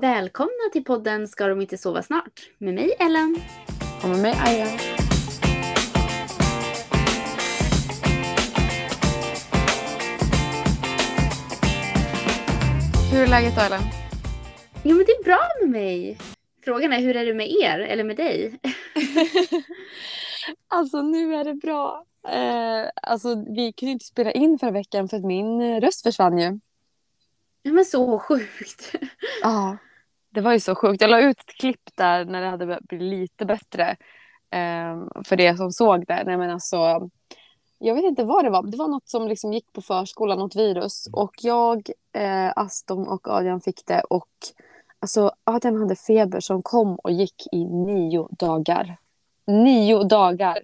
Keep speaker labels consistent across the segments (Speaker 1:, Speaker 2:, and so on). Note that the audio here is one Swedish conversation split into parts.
Speaker 1: Välkomna till podden Ska de inte sova snart? Med mig Ellen.
Speaker 2: Och med mig Aya. Hur är läget då Ellen?
Speaker 1: Jo men det är bra med mig. Frågan är hur är det med er eller med dig?
Speaker 2: alltså nu är det bra. Eh, alltså vi kunde inte spela in förra veckan för att min röst försvann ju.
Speaker 1: Ja men så sjukt.
Speaker 2: Ja, det var ju så sjukt. Jag la ut ett klipp där när det hade blivit lite bättre. Eh, för det som såg det. Nej men alltså. Jag vet inte vad det var. Det var något som liksom gick på förskolan, något virus. Och jag, eh, Aston och Adrian fick det. Och alltså Adrian hade feber som kom och gick i nio dagar. Nio dagar.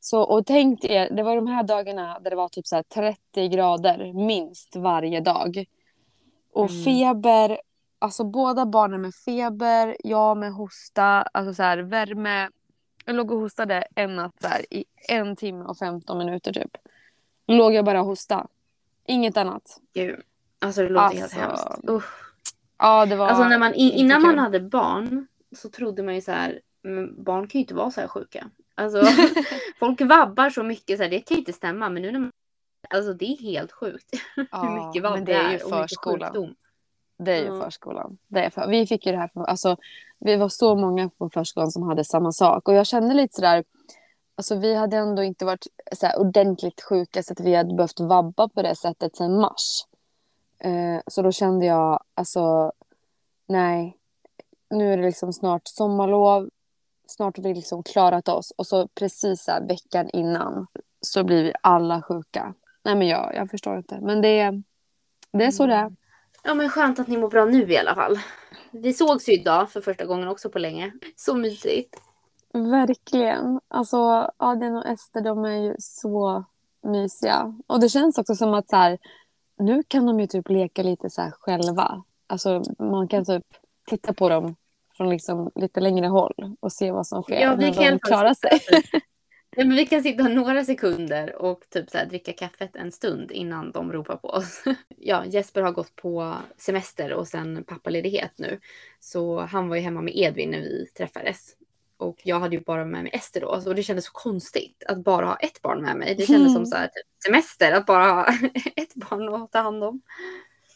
Speaker 2: Så, och tänk er, det var de här dagarna där det var typ så 30 grader minst varje dag. Och mm. feber, alltså båda barnen med feber, jag med hosta, alltså så här värme. Jag låg och hostade en natt så här, i en timme och 15 minuter typ. Låg jag bara och hosta. Inget annat.
Speaker 1: Gud. Alltså det låter alltså, helt hemskt. Uh.
Speaker 2: Ja det var.
Speaker 1: Alltså när man, innan man hade barn så trodde man ju så här, barn kan ju inte vara så här sjuka. Alltså, folk vabbar så mycket, så här, det kan inte stämma. Men nu när man... Alltså det är helt sjukt.
Speaker 2: Ja, hur mycket vabb det är ju förskolan. Det är ju mm. förskolan. Det är för, vi fick ju det här, alltså, vi var så många på förskolan som hade samma sak. Och jag kände lite sådär, alltså vi hade ändå inte varit så här, ordentligt sjuka så att vi hade behövt vabba på det sättet sedan mars. Eh, så då kände jag, alltså, nej, nu är det liksom snart sommarlov snart har vi liksom klarat oss och så precis här, veckan innan så blir vi alla sjuka. Nej men jag, jag förstår inte. Men det, det är så det är.
Speaker 1: Ja men skönt att ni mår bra nu i alla fall. Vi sågs ju idag för första gången också på länge. Så mysigt.
Speaker 2: Verkligen. Alltså Adrian och Ester de är ju så mysiga. Och det känns också som att så här, nu kan de ju typ leka lite så själva. Alltså man kan typ titta på dem från liksom lite längre håll och se vad som sker
Speaker 1: ja, vi
Speaker 2: när de klarar sig.
Speaker 1: Ja, men vi kan sitta några sekunder och typ så här, dricka kaffet en stund innan de ropar på oss. Ja, Jesper har gått på semester och sen pappaledighet nu. Så han var ju hemma med Edvin när vi träffades. Och jag hade ju bara med mig Ester då. Och det kändes så konstigt att bara ha ett barn med mig. Det kändes mm. som så här, typ, semester, att bara ha ett barn att ta hand om.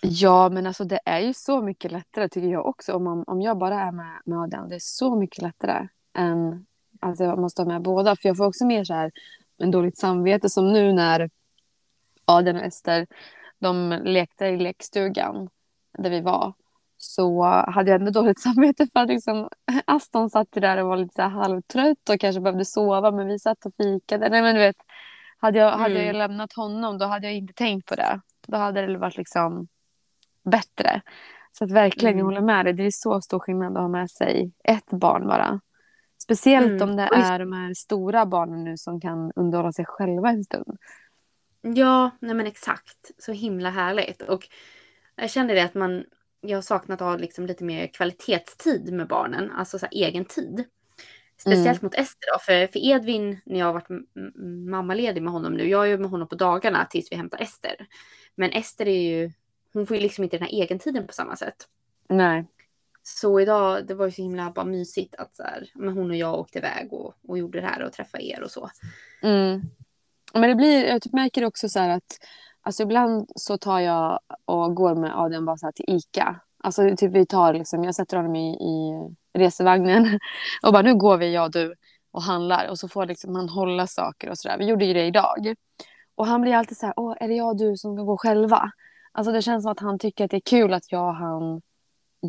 Speaker 2: Ja, men alltså det är ju så mycket lättare tycker jag också. Om, man, om jag bara är med, med Adrian, det är så mycket lättare än att jag måste ha med båda. För jag får också mer så här en dåligt samvete som nu när Adrian och Ester de lekte i lekstugan där vi var. Så hade jag ändå dåligt samvete för att liksom, Aston satt där och var lite så här halvtrött och kanske behövde sova men vi satt och fikade. Nej men du vet, hade jag, mm. hade jag lämnat honom då hade jag inte tänkt på det. Då hade det varit liksom bättre. Så att verkligen, mm. jag håller med dig. Det är så stor skillnad att ha med sig ett barn bara. Speciellt mm. om det är de här stora barnen nu som kan underhålla sig själva en stund.
Speaker 1: Ja, nej men exakt. Så himla härligt. Och jag känner det att man, jag har saknat att ha liksom lite mer kvalitetstid med barnen, alltså så egen tid. Speciellt mm. mot Ester då, för, för Edvin, när jag har varit mammaledig med honom nu, jag är ju med honom på dagarna tills vi hämtar Ester. Men Ester är ju hon får ju liksom inte den här egentiden på samma sätt.
Speaker 2: Nej.
Speaker 1: Så idag, det var ju så himla bara mysigt att så här, men hon och jag åkte iväg och, och gjorde det här och träffade er och så.
Speaker 2: Mm. Men det blir, jag typ märker också så här att alltså ibland så tar jag och går med Adrian bara så här till Ica. Alltså typ vi tar liksom, jag sätter honom i, i resevagnen och bara nu går vi jag och du och handlar och så får liksom han hålla saker och sådär. Vi gjorde ju det idag. Och han blir alltid så här, åh är det jag och du som ska gå själva? Alltså det känns som att han tycker att det är kul att jag och han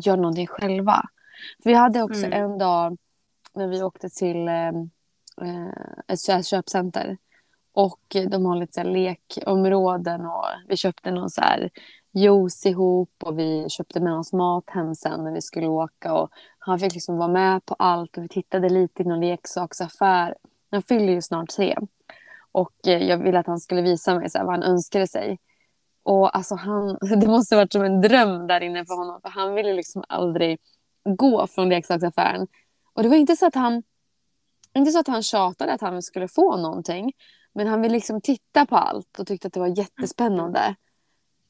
Speaker 2: gör någonting själva. För vi hade också mm. en dag när vi åkte till eh, ett köpcenter. Och de har lite så här lekområden och vi köpte någon så här juice ihop och vi köpte med oss mat hem sen när vi skulle åka. Och han fick liksom vara med på allt och vi tittade lite i någon leksaksaffär. Han fyller ju snart tre. Och eh, jag ville att han skulle visa mig så vad han önskade sig. Och alltså han, det måste varit som en dröm där inne för honom. För han ville liksom aldrig gå från leksaksaffären. Och det var inte så att han, inte så att han tjatade att han skulle få någonting. Men han ville liksom titta på allt och tyckte att det var jättespännande.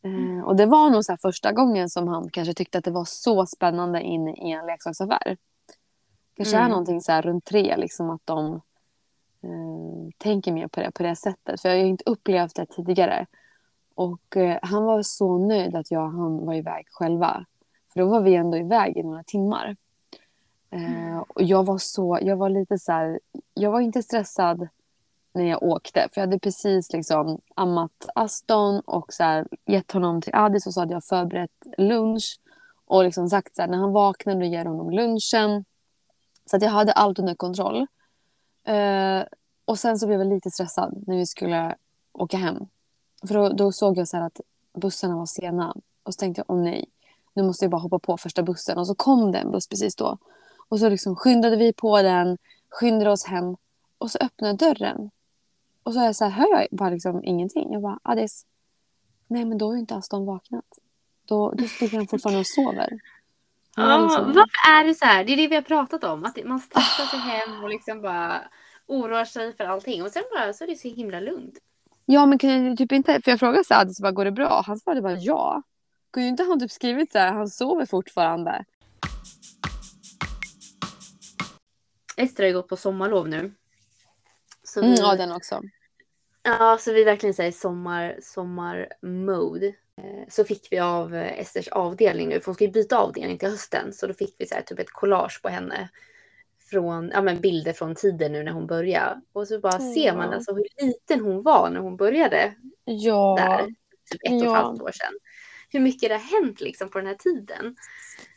Speaker 2: Eh, och det var nog så första gången som han kanske tyckte att det var så spännande in i en leksaksaffär. Kanske
Speaker 1: Mm.
Speaker 2: är någonting så runt tre, liksom att de eh, tänker mer på det på det sättet. För jag har ju inte upplevt det tidigare. Och eh, han var så nöjd att jag och han var iväg själva. För då var vi ändå iväg i några timmar. Eh, och jag var så, jag var lite så här, jag var inte stressad när jag åkte. För jag hade precis liksom ammat Aston och så här, gett honom till Addis och så hade jag förberett lunch. Och liksom sagt så här, när han vaknar då ger jag honom lunchen. Så att jag hade allt under kontroll. Eh, och sen så blev jag lite stressad när vi skulle åka hem. För då, då såg jag så här att bussarna var sena. Och så tänkte jag, åh nej, nu måste jag bara hoppa på första bussen. Och så kom det en buss precis då. Och så liksom skyndade vi på den, skyndade oss hem. Och så öppnade dörren. Och så, är jag så här, hör jag bara liksom ingenting. Jag bara, Adis, nej men då har ju inte Aston vaknat. Då, då ligger han fortfarande och sover.
Speaker 1: Ja,
Speaker 2: liksom-
Speaker 1: varför är det så här? Det är det vi har pratat om. Att man stressar sig hem och liksom bara oroar sig för allting. Och sen bara så är det så himla lugnt.
Speaker 2: Ja, men kan jag typ inte... För jag frågade så här, Adis, bara, går det bra? Han svarade bara ja. Kunde inte han typ skrivit så här, han sover fortfarande?
Speaker 1: Ester har ju gått på sommarlov nu. Så vi,
Speaker 2: Mm, ja, den också.
Speaker 1: ja, så vi verkligen säger sommar, sommar-mode. Eh, Så fick vi av Esters avdelning nu, för hon ska ju byta avdelning till hösten. Så då fick vi så här, typ ett collage på henne. Från, ja, men bilder från tiden nu när hon började. Och så bara ser man
Speaker 2: Ja.
Speaker 1: alltså hur liten hon var när hon började
Speaker 2: Ja.
Speaker 1: där. Typ ett och ett
Speaker 2: Ja.
Speaker 1: halvt år sedan. Hur mycket det har hänt liksom på den här tiden.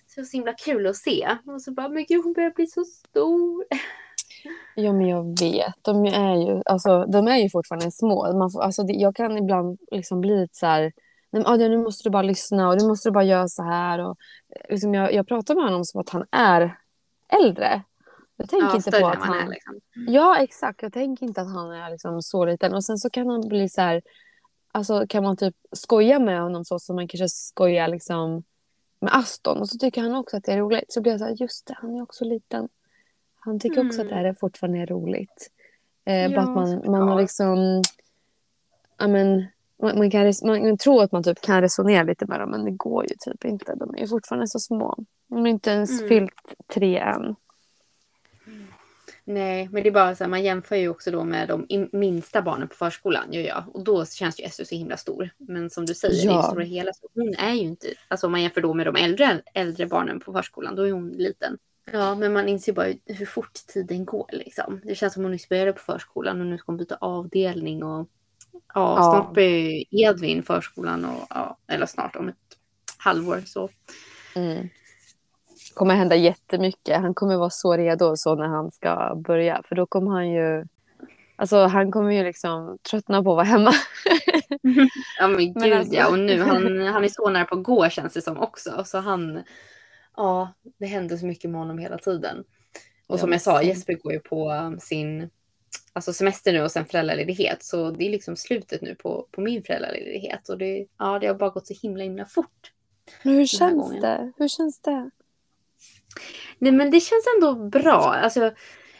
Speaker 1: Så det så himla kul att se. Och så bara, men gud hon börjar bli så stor.
Speaker 2: ja, men jag vet. De är ju, alltså, de är ju fortfarande små. Man får, alltså, jag kan ibland liksom bli lite så här... Adrian, nu måste du bara lyssna och nu måste du bara göra så här. Och, liksom, jag, jag pratar med honom som att han är äldre. Jag tänker
Speaker 1: Ja,
Speaker 2: inte på att han...
Speaker 1: är liksom.
Speaker 2: Ja, exakt. Jag tänker inte att han är liksom så liten. Och sen så kan han bli så här... Alltså kan man typ skoja med honom så som man kanske skojar liksom med Aston. Och så tycker han också att det är roligt. Så blir jag så här, just det, han är också liten. Han tycker också att det här är fortfarande är roligt. Eh, bara
Speaker 1: Ja,
Speaker 2: att man, man har liksom... Ja, men, man, man, kan, man, tror att man typ kan resonera lite med dem, men det går ju typ inte. De är ju fortfarande så små. De har inte ens
Speaker 1: Mm.
Speaker 2: fyllt tre än.
Speaker 1: Nej, men det är bara så här, man jämför ju också då med de in- minsta barnen på förskolan, gör jag. Och då känns ju Esther så himla stor. Men som du säger,
Speaker 2: Ja.
Speaker 1: i det stora hela, så hon är ju inte, alltså om man jämför då med de äldre, äldre barnen på förskolan, då är hon liten. Ja, men man inser bara hur fort tiden går liksom. Det känns som hon nyss började på förskolan och nu ska hon byta avdelning och ja,
Speaker 2: Ja.
Speaker 1: snart börjar Edvin förskolan och ja, eller snart om ett halvår så.
Speaker 2: Mm. Kommer hända jättemycket. Han kommer vara så redo så när han ska börja. För då kommer han ju... Alltså han kommer ju liksom tröttna på att vara hemma.
Speaker 1: Ja men gud
Speaker 2: Men alltså-
Speaker 1: ja, och nu han, han är så nära på att gå känns det som också. Så han, ja det händer så mycket med honom hela tiden. Och som jag sa, Jesper går ju på um, sin alltså semester nu och sen föräldraledighet. Så det är liksom slutet nu på, på min föräldraledighet. Och det, ja, det har bara gått så himla himla fort.
Speaker 2: Men hur känns det? Hur känns det?
Speaker 1: Nej men det känns ändå bra. Alltså,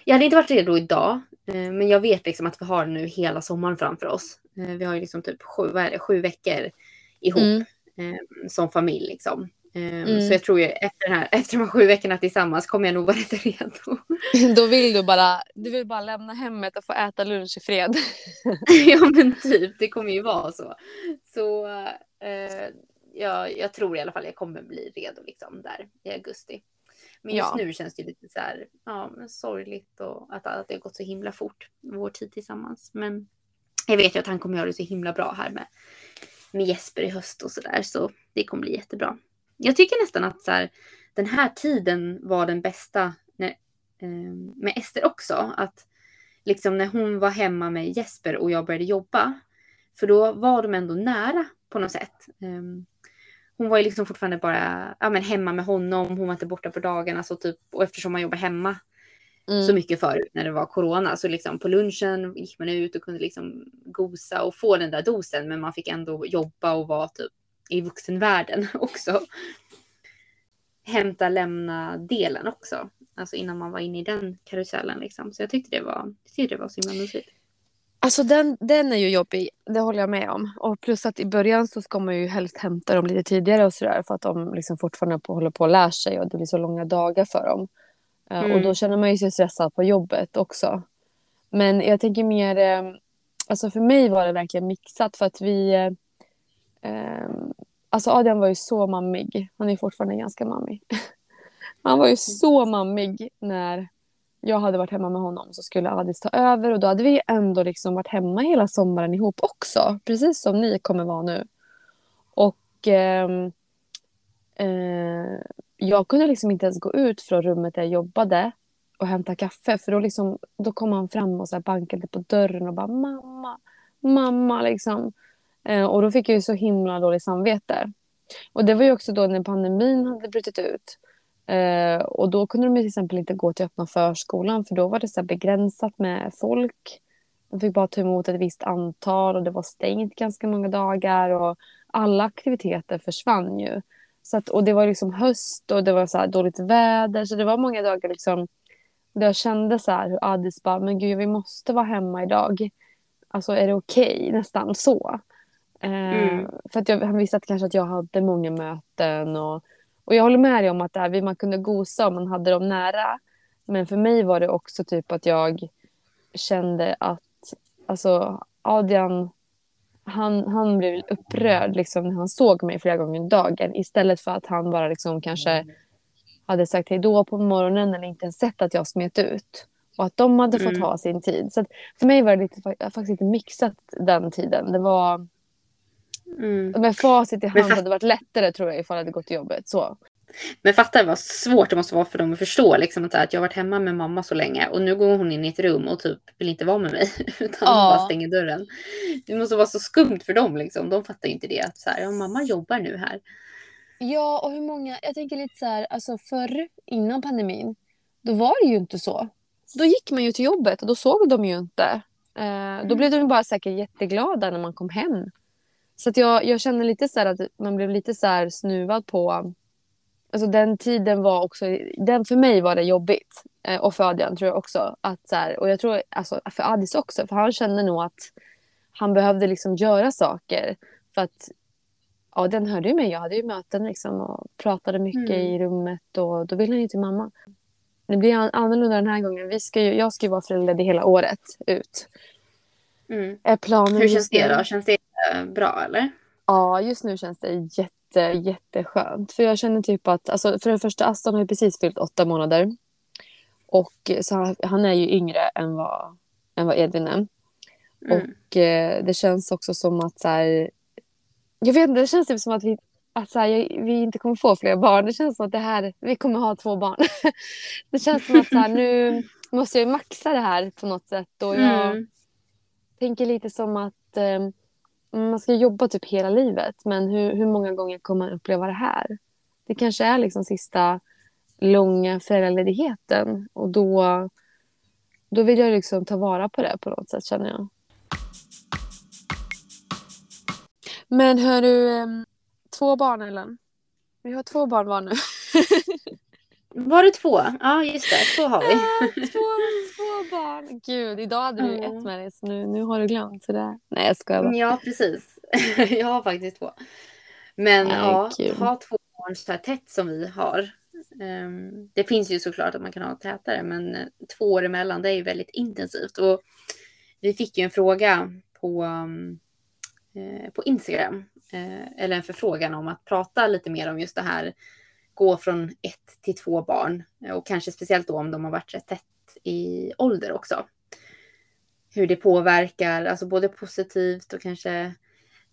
Speaker 1: jag hade inte varit redo idag. eh, Men jag vet liksom att vi har nu hela sommaren framför oss. Eh, Vi har ju liksom typ sju, det, sju veckor ihop
Speaker 2: Mm.
Speaker 1: eh, som familj. Liksom.
Speaker 2: Mm.
Speaker 1: Så jag tror ju efter, den här, efter de här sju veckorna tillsammans kommer jag nog vara rätt redo.
Speaker 2: Då vill du bara, du vill bara lämna hemmet och få äta lunch i fred.
Speaker 1: ja men typ, det kommer ju vara så. Så eh, ja, jag tror i alla fall jag kommer bli redo liksom där i augusti. Men just
Speaker 2: Ja.
Speaker 1: nu känns det lite så här, ja, men sorgligt och att, att det har gått så himla fort, vår tid tillsammans. Men jag vet ju att han kommer göra det så himla bra här med, med Jesper i höst och sådär. Så det kommer bli jättebra. Jag tycker nästan att så här, den här tiden var den bästa när, eh, med Ester också. Att liksom när hon var hemma med Jesper och jag började jobba. För då var de ändå nära på något sätt. Ehm, hon var ju liksom fortfarande bara ja, men hemma med honom. Hon var inte borta på dagarna. Så typ, och eftersom man jobbar hemma
Speaker 2: Mm.
Speaker 1: så mycket förut när det var corona. Så liksom på lunchen gick man ut och kunde liksom gosa och få den där dosen. Men man fick ändå jobba och vara typ i vuxenvärlden också. Hämta, lämna delen också. Alltså innan man var inne i den karusellen liksom. Så jag tyckte det var, jag tyckte det var så himla mysigt.
Speaker 2: Alltså den, den är ju jobbig, det håller jag med om. Och plus att i början så ska man ju helst hämta dem lite tidigare och sådär för att de liksom fortfarande på, håller på att lära sig och det blir så långa dagar för dem. Eh,
Speaker 1: Mm.
Speaker 2: Och då känner man ju sig stressad på jobbet också. Men jag tänker mer, eh, alltså för mig var det verkligen mixat för att vi, eh, eh, alltså Adrian var ju så mammig. Han är fortfarande ganska mammig. Han var ju så mammig när jag hade varit hemma med honom så skulle Adis ta över och då hade vi ändå liksom varit hemma hela sommaren ihop också. Precis som ni kommer vara nu. Och eh, eh, jag kunde liksom inte ens gå ut från rummet där jag jobbade och hämta kaffe för då, liksom, då kom han fram och så här bankade på dörren och bara mamma, mamma liksom. Eh, och då fick jag ju så himla dåligt samvete. Och det var ju också då när pandemin hade brutit ut. Eh, och då kunde de till exempel inte gå till öppna förskolan för då var det så begränsat med folk. De fick bara ta emot ett visst antal och det var stängt ganska många dagar och alla aktiviteter försvann ju. Så att, och det var liksom höst och det var så dåligt väder så det var många dagar liksom där jag kände så här hur Addis bara, men gud vi måste vara hemma idag. Alltså är det okej? Nästan så. Eh,
Speaker 1: Mm.
Speaker 2: För att jag, han visste att kanske att jag hade många möten och, och jag håller med dig om att där, man kunde gosa om man hade dem nära. Men för mig var det också typ att jag kände att alltså Adrian han, han blev upprörd liksom, när han såg mig flera gånger om dagen istället för att han bara liksom kanske hade sagt hej då på morgonen eller inte ens sett att jag smet ut. Och att de hade fått
Speaker 1: Mm.
Speaker 2: ha sin tid. Så att för mig var det lite, faktiskt lite mixat den tiden. Det var,
Speaker 1: Mm.
Speaker 2: med facit i hand
Speaker 1: fa-
Speaker 2: hade det varit lättare tror jag ifall jag hade gått till jobbet. Så.
Speaker 1: Men fattar vad svårt det måste vara för dem att förstå liksom, att, att jag har varit hemma med mamma så länge och nu går hon in i ett rum och typ vill inte vara med mig utan
Speaker 2: Ja.
Speaker 1: bara stänger dörren. Det måste vara så skumt för dem liksom. De fattar ju inte det. Att så här, ja, mamma jobbar nu här.
Speaker 2: Ja, och hur många... Jag tänker lite så här, alltså förr, innan pandemin, då var det ju inte så. Då gick man ju till jobbet och då såg de ju inte. Eh, då blev de bara säkert jätteglada när man kom hem. Så att jag, jag känner lite så här att man blev lite så här snuvad på... Alltså den tiden var också... Den för mig var det jobbigt. Eh, och för Adrian tror jag också. Att så här, och jag tror alltså, för Adis också. För han kände nog att han behövde liksom göra saker. För att ja, den hörde ju mig. Jag hade ju möten liksom och pratade mycket
Speaker 1: Mm.
Speaker 2: i rummet och då ville han ju till mamma. Det blir an- annorlunda den här gången. Vi ska ju, jag ska ju vara föräldraledig hela året ut.
Speaker 1: Mm.
Speaker 2: Är planen
Speaker 1: Hur känns det då? Känns det bra eller?
Speaker 2: Ja, just nu känns det jätte, jätteskönt. För jag känner typ att, alltså för det första, Aston har ju precis fyllt åtta månader. Och så han, han är ju yngre än vad, än vad Edvin är.
Speaker 1: Mm.
Speaker 2: Och eh, det känns också som att så här, jag vet inte, det känns typ som att vi att så här, jag- vi inte kommer få fler barn. Det känns som att det här, vi kommer ha två barn. det känns som att så här, nu måste jag maxa det här på något sätt. Och jag
Speaker 1: Mm.
Speaker 2: tänker lite som att eh, Mm, man ska jobba typ hela livet. Men hur, hur många gånger kommer man uppleva det här? Det kanske är liksom sista långa föräldraledigheten. Och då, då vill jag liksom ta vara på det på något sätt känner jag. Men hör du, två barn Ellen? Vi har två barn var nu.
Speaker 1: Var det två? Ja just det, två har vi.
Speaker 2: två, två barn. Gud, idag hade du
Speaker 1: Ja.
Speaker 2: ett med dig så nu, nu har du glömt. Så där. Nej jag skojar bara.
Speaker 1: Ja precis. Jag har faktiskt två. Men
Speaker 2: Nej,
Speaker 1: ja,
Speaker 2: kul.
Speaker 1: ha två barn så här tätt som vi har. Ehm, det finns ju såklart att man kan ha tätare men eh, två år emellan det är ju väldigt intensivt. Och vi fick ju en fråga på, um, eh, på Instagram. Eh, eller en förfrågan om att prata lite mer om just det här. Gå från ett till två barn. eh, Och kanske speciellt då om de har varit rätt tätt i ålder också. Hur det påverkar, alltså både positivt och kanske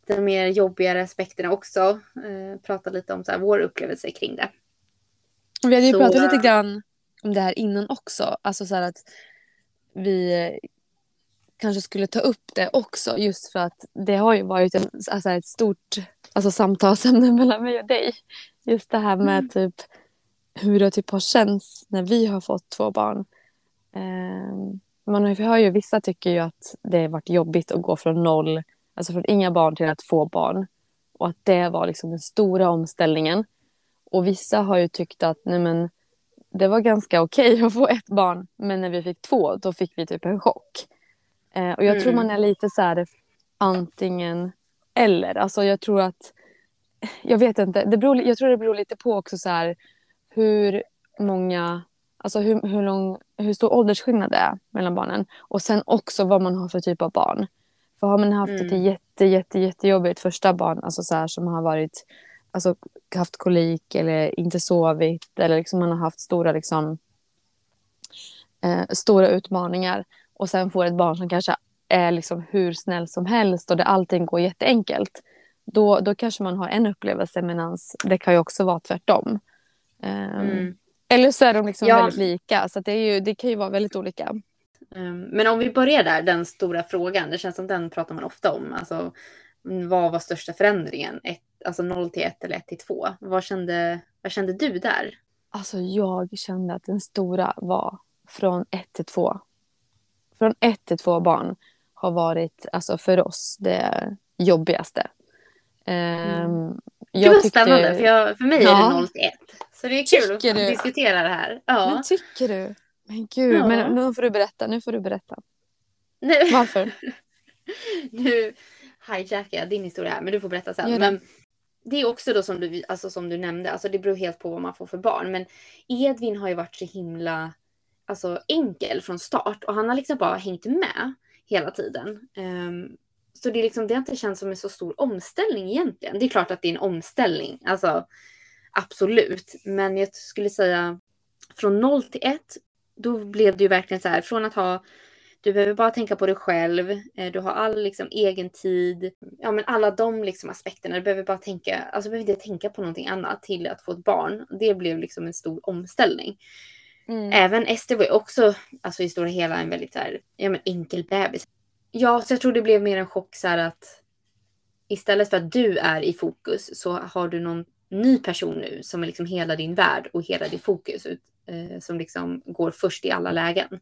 Speaker 1: de mer jobbigare aspekterna också. Eh, prata lite om så här, vår upplevelse kring det.
Speaker 2: Vi hade ju
Speaker 1: Så-
Speaker 2: pratat lite grann om det här innan också. Alltså så här att vi eh, kanske skulle ta upp det också. Just för att det har ju varit en, alltså ett stort alltså, samtalsämne mellan mig och dig. Just det här med
Speaker 1: Mm.
Speaker 2: typ hur det typ har känts när vi har fått två barn. Ehm, man hör ju, vissa tycker ju att det har varit jobbigt att gå från noll, alltså från inga barn till att få barn. Och att det var liksom den stora omställningen. Och vissa har ju tyckt att nej men, det var ganska okej att få ett barn. Men när vi fick två, då fick vi typ en chock. Eh, och jag tror
Speaker 1: Mm.
Speaker 2: man är lite så här antingen eller. Alltså jag tror att, jag vet inte, det beror, jag tror det beror lite på också så här hur många, alltså hur, hur, lång, hur stor åldersskillnad det är mellan barnen. Och sen också vad man har för typ av barn. För har man haft ett
Speaker 1: Mm.
Speaker 2: jätte, jätte, jättejobbigt första barn, alltså så här som har varit, alltså haft kolik eller inte sovit eller liksom man har haft stora liksom eh, stora utmaningar och sen får ett barn som kanske är liksom hur snäll som helst och där allting går jätteenkelt. Då, då kanske man har en upplevelse medan det kan ju också vara tvärtom. Ehm,
Speaker 1: Mm.
Speaker 2: Eller så är de liksom
Speaker 1: Ja.
Speaker 2: väldigt lika så det, är ju, det kan ju vara väldigt olika.
Speaker 1: Um, Men om vi börjar där, den stora frågan. Det känns som den pratar man ofta om. Alltså, vad var största förändringen? Ett, alltså 0 till 1 eller 1 till 2? Vad kände, vad kände du där?
Speaker 2: Alltså jag kände att den stora var från ett till två. Från ett till två barn har varit alltså för oss det jobbigaste. Ehm,
Speaker 1: Det var spännande, för, jag, för mig är
Speaker 2: Ja.
Speaker 1: det 0 till 1. Så det är kul
Speaker 2: Tycker
Speaker 1: att
Speaker 2: du?
Speaker 1: diskutera det här. Ja.
Speaker 2: Men tycker du? Men gud,
Speaker 1: Ja.
Speaker 2: men nu får du berätta. Nu får du berätta.
Speaker 1: Nu,
Speaker 2: Varför?
Speaker 1: nu hijackar jag din historia här, men du får berätta sen.
Speaker 2: Det.
Speaker 1: Men det är också då som du, alltså som du nämnde, alltså det beror helt på vad man får för barn. Men Edvin har ju varit så himla alltså, enkel från start och han har liksom bara hängt med hela tiden. Ehm, så det, är liksom, det har inte känts som en så stor omställning egentligen. Det är klart att det är en omställning, alltså absolut. Men jag skulle säga från 0 till 1, då blev det ju verkligen så här från att ha du behöver bara tänka på dig själv. eh, Du har all liksom, egen tid. Ja, men alla de liksom, aspekterna. Du behöver bara tänka, alltså, behöver inte tänka på någonting annat till att få ett barn. Det blev liksom en stor omställning.
Speaker 2: Mm.
Speaker 1: Även Ester var ju också alltså, i stora hela en väldigt så här, ja, men, enkel bebis. Ja, så jag tror det blev mer en chock så här att istället för att du är i fokus så har du någon ny person nu som är liksom hela din värld och hela ditt fokus ut, eh, som liksom går först i alla lägen.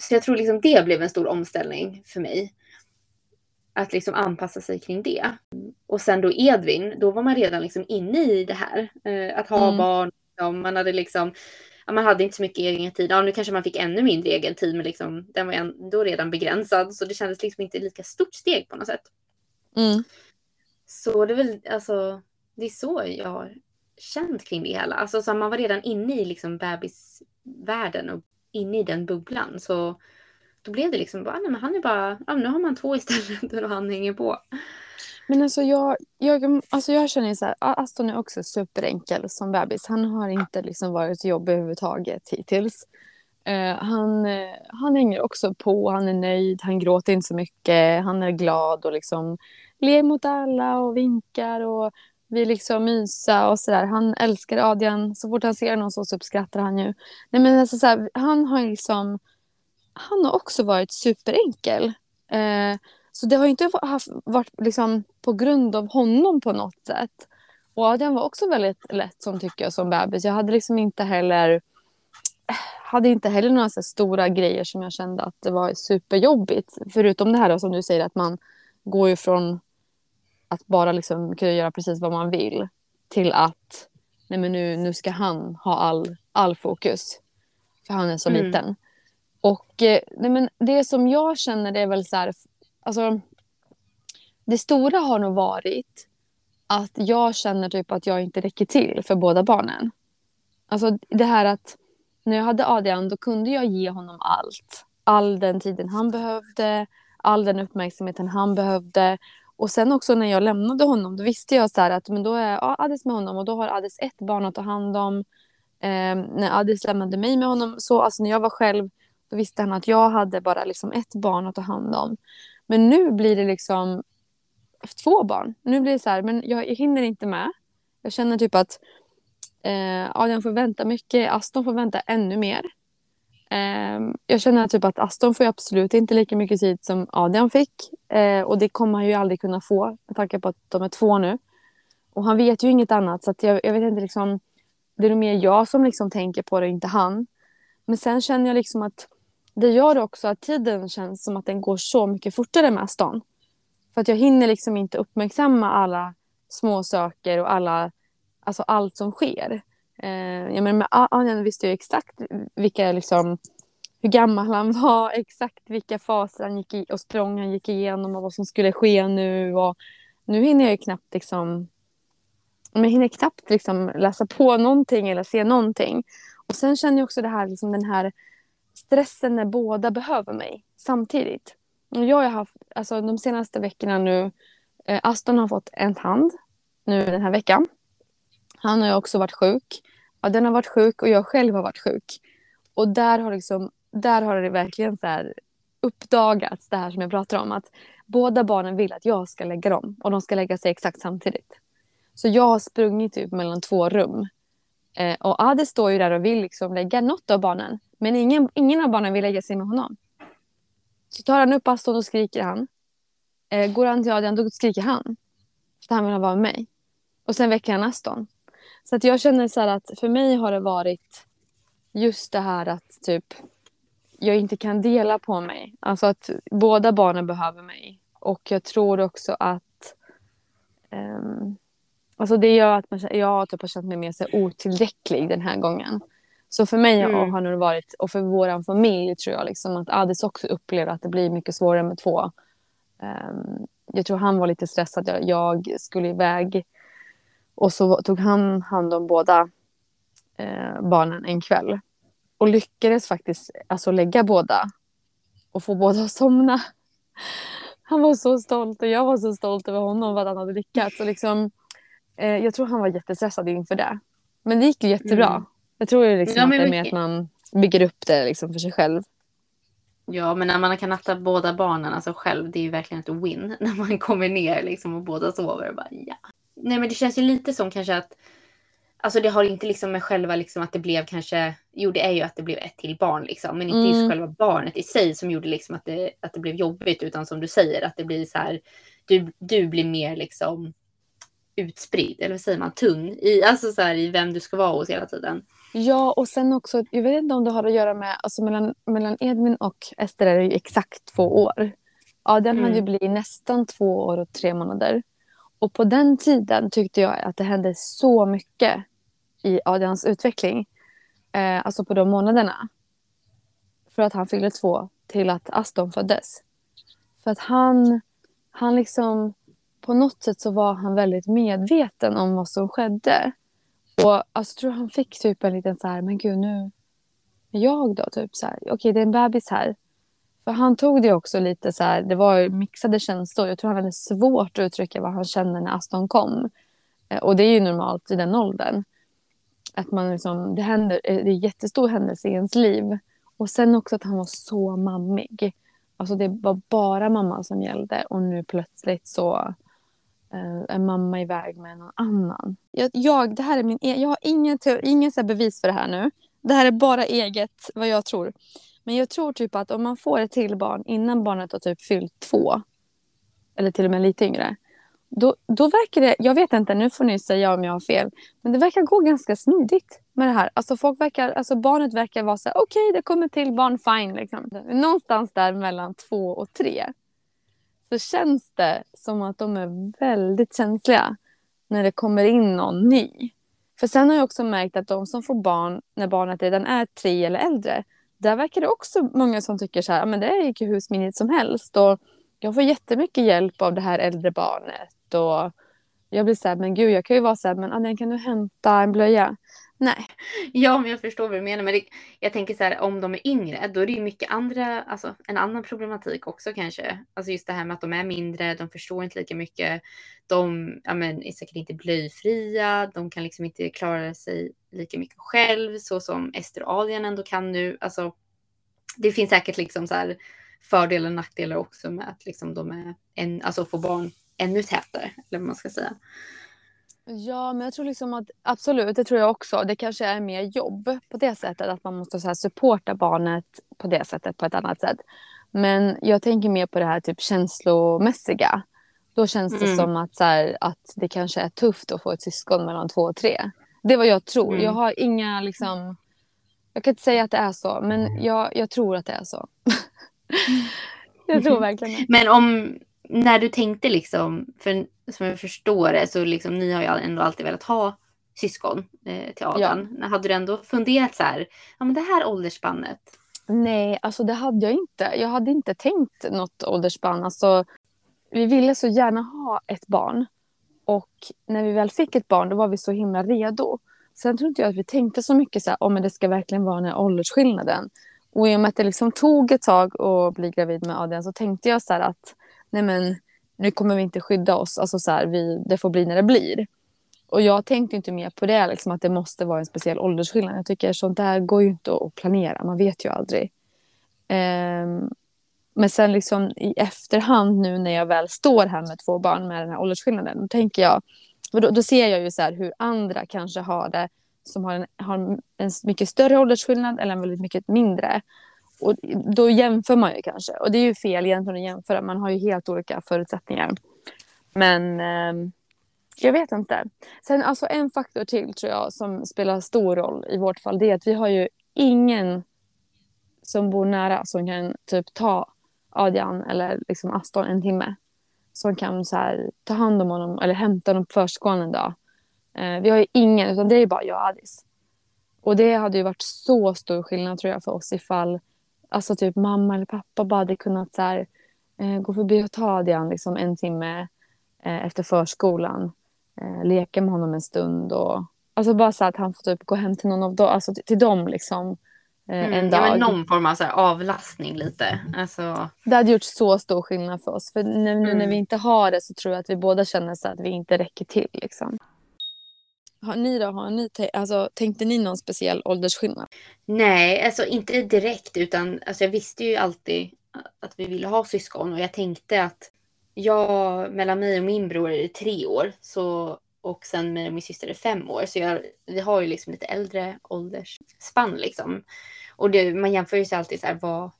Speaker 1: Så jag tror liksom det blev en stor omställning för mig. Att liksom anpassa sig kring det. Och sen då Edvin, då var man redan liksom inne i det här. Eh, att ha
Speaker 2: Mm.
Speaker 1: barn, ja, man hade liksom ja, man hade inte så mycket egen tid. Ja, nu kanske man fick ännu mindre egen tid, men liksom, den var ändå redan begränsad. Så det kändes liksom inte lika stort steg på något sätt.
Speaker 2: Mm.
Speaker 1: Så det är väl, alltså, det är så jag har känt kring det hela. Alltså så man var redan inne i liksom bebisvärlden och inne i den bubblan. Så då blev det liksom bara, nej men han är bara, ja, nu har man två istället och han hänger på.
Speaker 2: Men alltså jag, jag, alltså jag känner ju så här, Aston är också superenkel som bebis. Han har inte liksom varit jobbig överhuvudtaget hittills. Uh, han, eh, han hänger också på, han är nöjd, han gråter inte så mycket, han är glad och liksom ler mot alla och vinkar och vi liksom mysa och sådär. Han älskar Adrian, så fort han ser någon så uppskattar han ju. Nej men alltså så här, han har liksom, han har också varit superenkel. Uh, så det har inte haft, varit liksom på grund av honom på något sätt. Och Adrian var också väldigt lätt som tycker jag som bebis. Jag hade liksom inte heller hade inte heller några så stora grejer som jag kände att det var superjobbigt. Förutom det här då, som du säger att man går ju från att bara liksom kunna göra precis vad man vill till att nej men nu, nu ska han ha all, all fokus. För han är så
Speaker 1: Mm.
Speaker 2: liten. Och eh, nej men det som jag känner det är väl så här, alltså det stora har nog varit att jag känner typ att jag inte räcker till för båda barnen. Alltså det här att när jag hade Adrian då kunde jag ge honom allt. All den tiden han behövde, all den uppmärksamheten han behövde. Och sen också när jag lämnade honom då visste jag så här att men då är ja, Adis med honom och då har Adis ett barn att ta hand om. Eh, när Adis lämnade mig med honom, så alltså när jag var själv då visste han att jag hade bara liksom ett barn att ta hand om. Men nu blir det liksom två barn. Nu blir det så här, men jag, jag hinner inte med. Jag känner typ att eh, Adrian får vänta mycket, Aston får vänta ännu mer. Eh, jag känner typ att Aston får absolut inte lika mycket tid som Adrian fick. Eh, och det kommer han ju aldrig kunna få med tanke på att de är två nu. Och han vet ju inget annat så att jag, jag vet inte liksom. Det är nog mer jag som liksom tänker på det, inte han. Men sen känner jag liksom att det gör också att tiden känns som att den går så mycket fortare med stan. För att jag hinner liksom inte uppmärksamma alla små saker och alla, alltså allt som sker. Eh, jag menar, med visste jag exakt vilka liksom, hur gammal han var, exakt vilka faser han gick i och språng han gick igenom och vad som skulle ske nu. Och nu hinner jag ju knappt liksom, men jag hinner knappt liksom läsa på någonting eller se någonting. Och sen känner jag också det här, liksom den här stressen när båda behöver mig samtidigt. Jag har haft, alltså de senaste veckorna nu, eh, Aston har fått en hand nu den här veckan. Han har ju också varit sjuk. Ja, den har varit sjuk och jag själv har varit sjuk. Och där har, liksom, där har det verkligen så här uppdagats det här som jag pratar om. Att båda barnen vill att jag ska lägga dem och de ska lägga sig exakt samtidigt. Så jag har sprungit typ mellan två rum. Eh, och Adi står ju där och vill liksom lägga något av barnen. Men ingen, ingen av barnen vill lägga sig med honom. Så tar han upp Aston och skriker han. Eh, går han till Adrian då skriker han. För han vill vara med mig. Och sen väcker han Aston. Så att jag känner så att för mig har det varit just det här att typ jag inte kan dela på mig. Alltså att båda barnen behöver mig. Och jag tror också att um, alltså det gör att man, jag typ har känt mig mer så otillräcklig den här gången. Så för mig mm. har det varit, och för vår familj tror jag liksom att Adis också upplever att det blir mycket svårare med två. Um, jag tror han var lite stressad. Jag, jag skulle iväg och så tog han hand om båda eh, barnen en kväll. Och lyckades faktiskt alltså, lägga båda och få båda att somna. Han var så stolt och jag var så stolt över honom vad han hade lyckats. Och liksom, eh, jag tror han var jättestressad inför det. Men det gick ju jättebra. Mm. Jag tror liksom ja, att det är mer att man bygger upp det liksom för sig själv.
Speaker 1: Ja, men när man kan natta båda barnen alltså själv, det är ju verkligen ett win. När man kommer ner liksom och båda sover. Och bara, ja. Nej, men det känns ju lite som kanske att Alltså det har inte liksom med själva liksom att det blev kanske, jo det är ju att det blev ett till barn liksom, men inte mm. just själva barnet i sig som gjorde liksom att det, att det blev jobbigt, utan som du säger att det blir så här, du, du blir mer liksom utspridd, eller vad säger man, tung i, alltså så här, i vem du ska vara hos hela tiden.
Speaker 2: Ja, och sen också, jag vet inte om det har att göra med, alltså mellan, mellan Edvin och Ester är det ju exakt två år. Ja, den mm. hade ju blivit nästan två år och tre månader. Och på den tiden tyckte jag att det hände så mycket i Adrians utveckling. Eh, alltså på de månaderna. För att han fyllde två till att Aston föddes. För att han, han liksom, på något sätt så var han väldigt medveten om vad som skedde. Och alltså, tror han fick typ en liten så här, men gud nu är jag då typ så här, okej okay, det är en bebis här. För han tog det också lite så här, det var mixade känslor. Jag tror han hade svårt att uttrycka vad han kände när Aston kom. Eh, och det är ju normalt i den åldern. Att man liksom, det, händer, eh, det är en jättestor händelse i ens liv. Och sen också att han var så mammig. Alltså det var bara mamma som gällde och nu plötsligt så Eh, en är mamma iväg med någon annan. Jag, jag det här är min, e, jag har ingen, ingen så bevis för det här nu. Det här är bara eget vad jag tror. Men jag tror typ att om man får ett till barn innan barnet har typ fyllt två. Eller till och med lite yngre då, då verkar det, jag vet inte, nu får ni säga om jag har fel, men det verkar gå ganska smidigt med det här. Alltså folk verkar, alltså barnet verkar vara så här, okej okay, det kommer till barn, fine liksom. Någonstans där mellan två och tre så känns det som att de är väldigt känsliga när det kommer in någon ny. För sen har jag också märkt att de som får barn när barnet redan är tre eller äldre, där verkar det också många som tycker så här, men det gick ju hur smidigt som helst. Och jag får jättemycket hjälp av det här äldre barnet och jag blir så här, men gud jag kan ju vara så här, men Anna kan du hämta en blöja? Nej.
Speaker 1: Ja, men jag förstår vad du menar. Men det, jag tänker så här, om de är yngre, då är det ju mycket andra, alltså en annan problematik också kanske. Alltså just det här med att de är mindre, de förstår inte lika mycket. De ja, men, är säkert inte blöjfria, de kan liksom inte klara sig lika mycket själv, så som Ester och Adrian ändå kan nu. Alltså, det finns säkert liksom så här fördelar och nackdelar också med att liksom de är en, alltså få barn ännu tätare, eller vad man ska säga.
Speaker 2: Ja, men jag tror liksom att absolut, det tror jag också. Det kanske är mer jobb på det sättet, att man måste så här supporta barnet på det sättet, på ett annat sätt. Men jag tänker mer på det här typ känslomässiga. Då känns det mm. som att, så här, att det kanske är tufft att få ett syskon mellan två och tre. Det är vad jag tror. Mm. Jag har inga liksom... Jag kan inte säga att det är så, men jag, jag tror att det är så. jag tror verkligen det.
Speaker 1: Men om, när du tänkte liksom, för som jag förstår det, så liksom ni har ju ändå alltid velat ha syskon eh, till Adam. Ja. Hade du ändå funderat så här, ja men det här åldersspannet,
Speaker 2: Nej, alltså det hade jag inte. Jag hade inte tänkt något åldersspann. Alltså, vi ville så gärna ha ett barn. Och när vi väl fick ett barn då var vi så himla redo. Sen tror inte jag att vi tänkte så mycket så här, om oh, det ska verkligen vara den här åldersskillnaden. Och i och med att det liksom tog ett tag att bli gravid med Adrian så tänkte jag så här att nej men nu kommer vi inte skydda oss. Alltså så här, vi, det får bli när det blir. Och jag tänkte inte mer på det, liksom, att det måste vara en speciell åldersskillnad. Jag tycker sånt där går ju inte att planera, man vet ju aldrig. Um, men sen liksom i efterhand nu när jag väl står här med två barn med den här åldersskillnaden, då tänker jag, då, då ser jag ju så hur andra kanske har det som har en, har en mycket större åldersskillnad eller en väldigt mycket mindre. Och då jämför man ju kanske. Och det är ju fel egentligen att jämföra. Man har ju helt olika förutsättningar. Men eh, jag vet inte. Sen alltså en faktor till tror jag som spelar stor roll i vårt fall. Det är att vi har ju ingen som bor nära som kan typ ta Adrian eller liksom Aston en timme. Som kan så här, ta hand om honom eller hämta honom på förskolan en dag. Eh, vi har ju ingen, utan det är bara jag och Adis. Och det hade ju varit så stor skillnad tror jag för oss ifall alltså typ mamma eller pappa bara hade kunnat så här, eh, gå förbi och ta Adrian liksom en timme eh, efter förskolan. Eh, leka med honom en stund och alltså bara så att han får typ gå hem till någon av dem, alltså till, till dem liksom. Eh, mm, en dag. Ja,
Speaker 1: men någon form av så avlastning lite. Alltså...
Speaker 2: Det hade gjort så stor skillnad för oss. För nu, mm. när vi inte har det så tror jag att vi båda känner så att vi inte räcker till. Liksom. Har ni då, har ni alltså, tänkte ni någon speciell åldersskillnad?
Speaker 1: Nej, alltså inte direkt utan alltså, jag visste ju alltid att vi ville ha syskon och jag tänkte att jag, mellan mig och min bror är det tre år så, och sen mig och min syster är fem år. Så jag, vi har ju liksom lite äldre åldersspann liksom. Och det, man jämför ju sig alltid så här vad,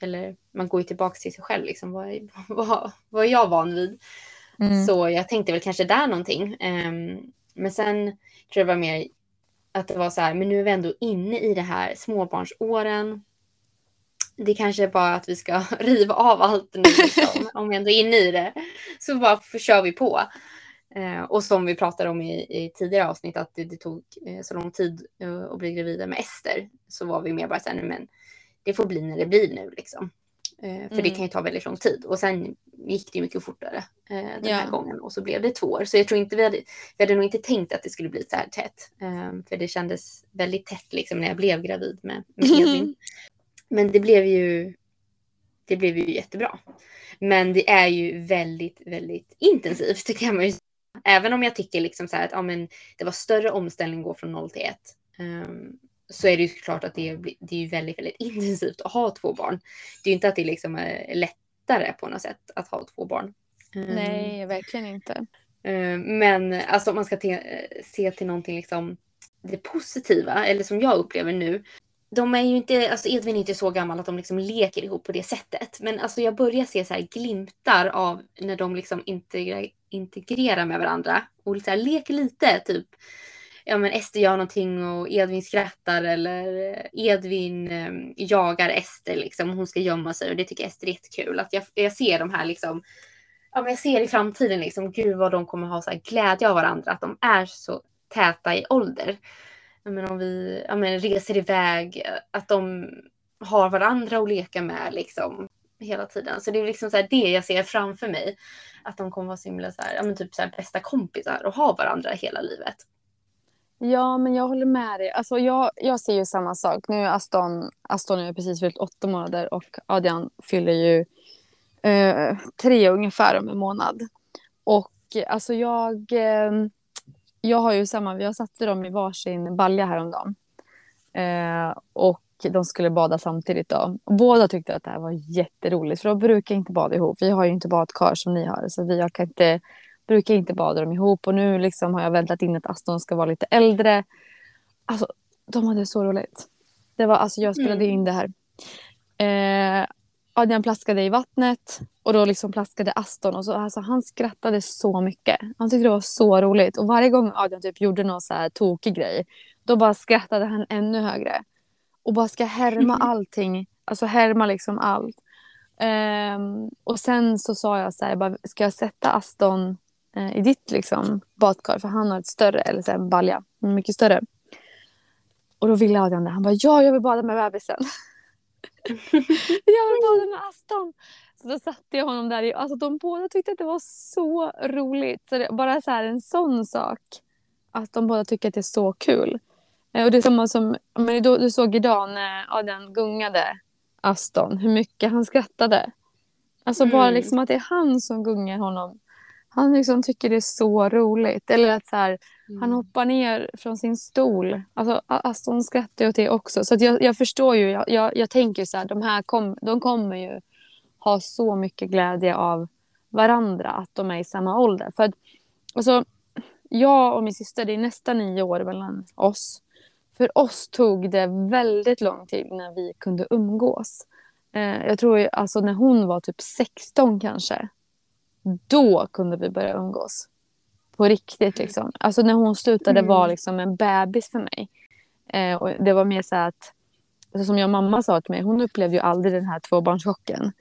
Speaker 1: eller man går ju tillbaka till sig själv liksom. Vad, vad, vad är jag van vid? Mm. Så jag tänkte väl kanske där någonting. Um, men sen tror jag det var mer att det var så här, men nu är vi ändå inne i det här småbarnsåren. Det kanske är bara att vi ska riva av allt nu, liksom, om vi ändå är inne i det. Så bara kör vi på. Eh, och som vi pratade om i, i tidigare avsnitt, att det, det tog eh, så lång tid eh, att bli gravida med Ester, så var vi mer bara så här, men det får bli när det blir nu liksom. Eh, för mm. det kan ju ta väldigt lång tid. Och sen gick det ju mycket fortare den ja. här gången och så blev det två år. Så jag tror inte vi hade, vi hade nog inte tänkt att det skulle bli så här tätt. Eh, för det kändes väldigt tätt liksom när jag blev gravid med, med Edvin. Men det blev ju det blev ju jättebra. Men det är ju väldigt, väldigt intensivt kan man ju säga. Även om jag tycker liksom så här att ja, men det var större omställning att gå från 0 till 1. Um, ehm, så är det ju klart att det är, det är ju väldigt, väldigt intensivt att ha två barn. Det är ju inte att det liksom är lättare på något sätt att ha två barn.
Speaker 2: Nej, verkligen inte.
Speaker 1: Ehm, men alltså om man ska se till någonting liksom det positiva, eller som jag upplever nu. De är ju inte, alltså Edvin är inte så gammal att de liksom leker ihop på det sättet. Men alltså jag börjar se så här glimtar av när de liksom integrerar, integrerar med varandra. Och så här leker lite, typ ja men Ester gör någonting och Edvin skrattar eller Edvin eh, jagar Ester liksom. Hon ska gömma sig och det tycker Ester är jättekul. Att jag, jag ser de här liksom, ja men jag ser i framtiden liksom, gud vad de kommer ha så här glädje av varandra. Att de är så täta i ålder. Men om vi ja, men reser iväg, att de har varandra att leka med liksom hela tiden. Så det är liksom så här det jag ser framför mig. Att de kommer vara så himla så här, ja men typ så här bästa kompisar och ha varandra hela livet.
Speaker 2: Ja, men jag håller med dig. Alltså, jag, jag ser ju samma sak. Nu är Aston, Aston är precis fyllt åtta månader och Adrian fyller ju eh, tre ungefär om en månad. Och alltså jag, eh, jag har ju samma, vi har satt dem i varsin balja häromdagen. Eh, och de skulle bada samtidigt då. Och båda tyckte att det här var jätteroligt för de brukar inte bada ihop. Vi har ju inte badkar som ni har så vi kan inte brukar inte bada dem ihop och nu liksom har jag väntat in att Aston ska vara lite äldre. Alltså, de hade så roligt. Det var, alltså, jag spelade mm. in det här. Eh, Adrian plaskade i vattnet och då liksom plaskade Aston och så, alltså, han skrattade så mycket. Han tyckte det var så roligt och varje gång Adrian typ gjorde någon så här tokig grej då bara skrattade han ännu högre. Och bara ska härma allting, alltså härma liksom allt. Um, och sen så sa jag så här, bara, ska jag sätta Aston eh, i ditt liksom, badkar för han har ett större, eller så här, en balja, mycket större. Och då ville Adrian det. Han bara ja, jag vill bada med bebisen. jag vill bada med Aston. Så då satte jag honom där. I, alltså de båda tyckte att det var så roligt. Så det, bara så här en sån sak. Att de båda tycker att det är så kul. Eh, och det är samma som, men du, du såg idag när Adrian gungade Aston. Hur mycket han skrattade. Alltså bara
Speaker 1: Mm.
Speaker 2: liksom att det är han som gungar honom. Han liksom tycker det är så roligt. Eller att så här,
Speaker 1: Mm.
Speaker 2: han hoppar ner från sin stol. Alltså, Aston skrattar åt det också. Så jag, jag förstår ju. Jag, jag, jag tänker så här, de här kom, de kommer ju ha så mycket glädje av varandra. Att de är i samma ålder. För att, alltså, jag och min syster, det är nästan nio år mellan oss. För oss tog det väldigt lång tid när vi kunde umgås. Eh, jag tror alltså när hon var typ 16 kanske. Då kunde vi börja umgås. På riktigt liksom. Alltså när hon slutade
Speaker 1: Mm.
Speaker 2: vara liksom en bebis för mig. Eh, och det var mer så att, alltså som jag mamma sa till mig, hon upplevde ju aldrig den här tvåbarnschocken.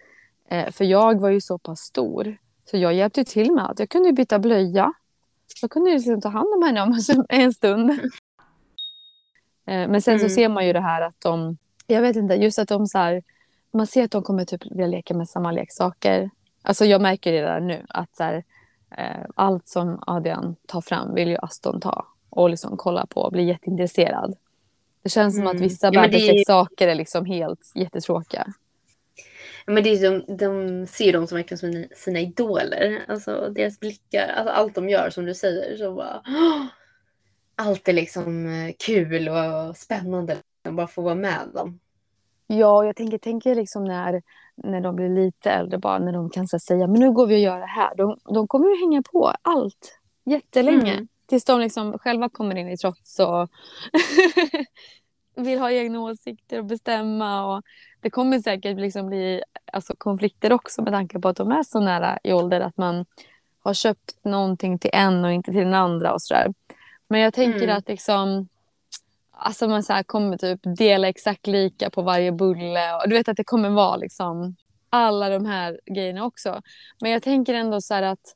Speaker 2: Eh, för jag var ju så pass stor. Så jag hjälpte till med allt. Jag kunde byta blöja. Jag kunde ju liksom ta hand om henne om en stund. Eh, men sen så
Speaker 1: Mm.
Speaker 2: ser man ju det här att de, jag vet inte, just att de så här, man ser att de kommer typ vilja leka med samma leksaker. Alltså jag märker det redan nu att så här, eh, allt som Adrian tar fram vill ju Aston ta och liksom kolla på och bli jätteintresserad. Det känns som att
Speaker 1: Mm.
Speaker 2: vissa
Speaker 1: Ja, är ju-
Speaker 2: bebisleksaker är liksom helt jättetråkiga.
Speaker 1: Ja, Men det är ju de, de ser dem som verkligen sina, sina idoler. Alltså deras blickar, alltså allt de gör som du säger. Så bara, allt är liksom eh, kul och spännande. Att bara få vara med dem.
Speaker 2: Ja, jag tänker, tänker liksom när, när de blir lite äldre, bara när de kan så säga men nu går vi och gör det här. De, de kommer ju hänga på allt jättelänge.
Speaker 1: Mm.
Speaker 2: Tills de liksom själva kommer in i trots och vill ha egna åsikter och bestämma. Och det kommer säkert liksom bli alltså, konflikter också med tanke på att de är så nära i ålder att man har köpt någonting till en och inte till den andra och sådär. Men jag tänker
Speaker 1: Mm.
Speaker 2: att liksom Alltså man så här kommer typ dela exakt lika på varje bulle. Och du vet att det kommer vara liksom alla de här grejerna också. Men jag tänker ändå så här att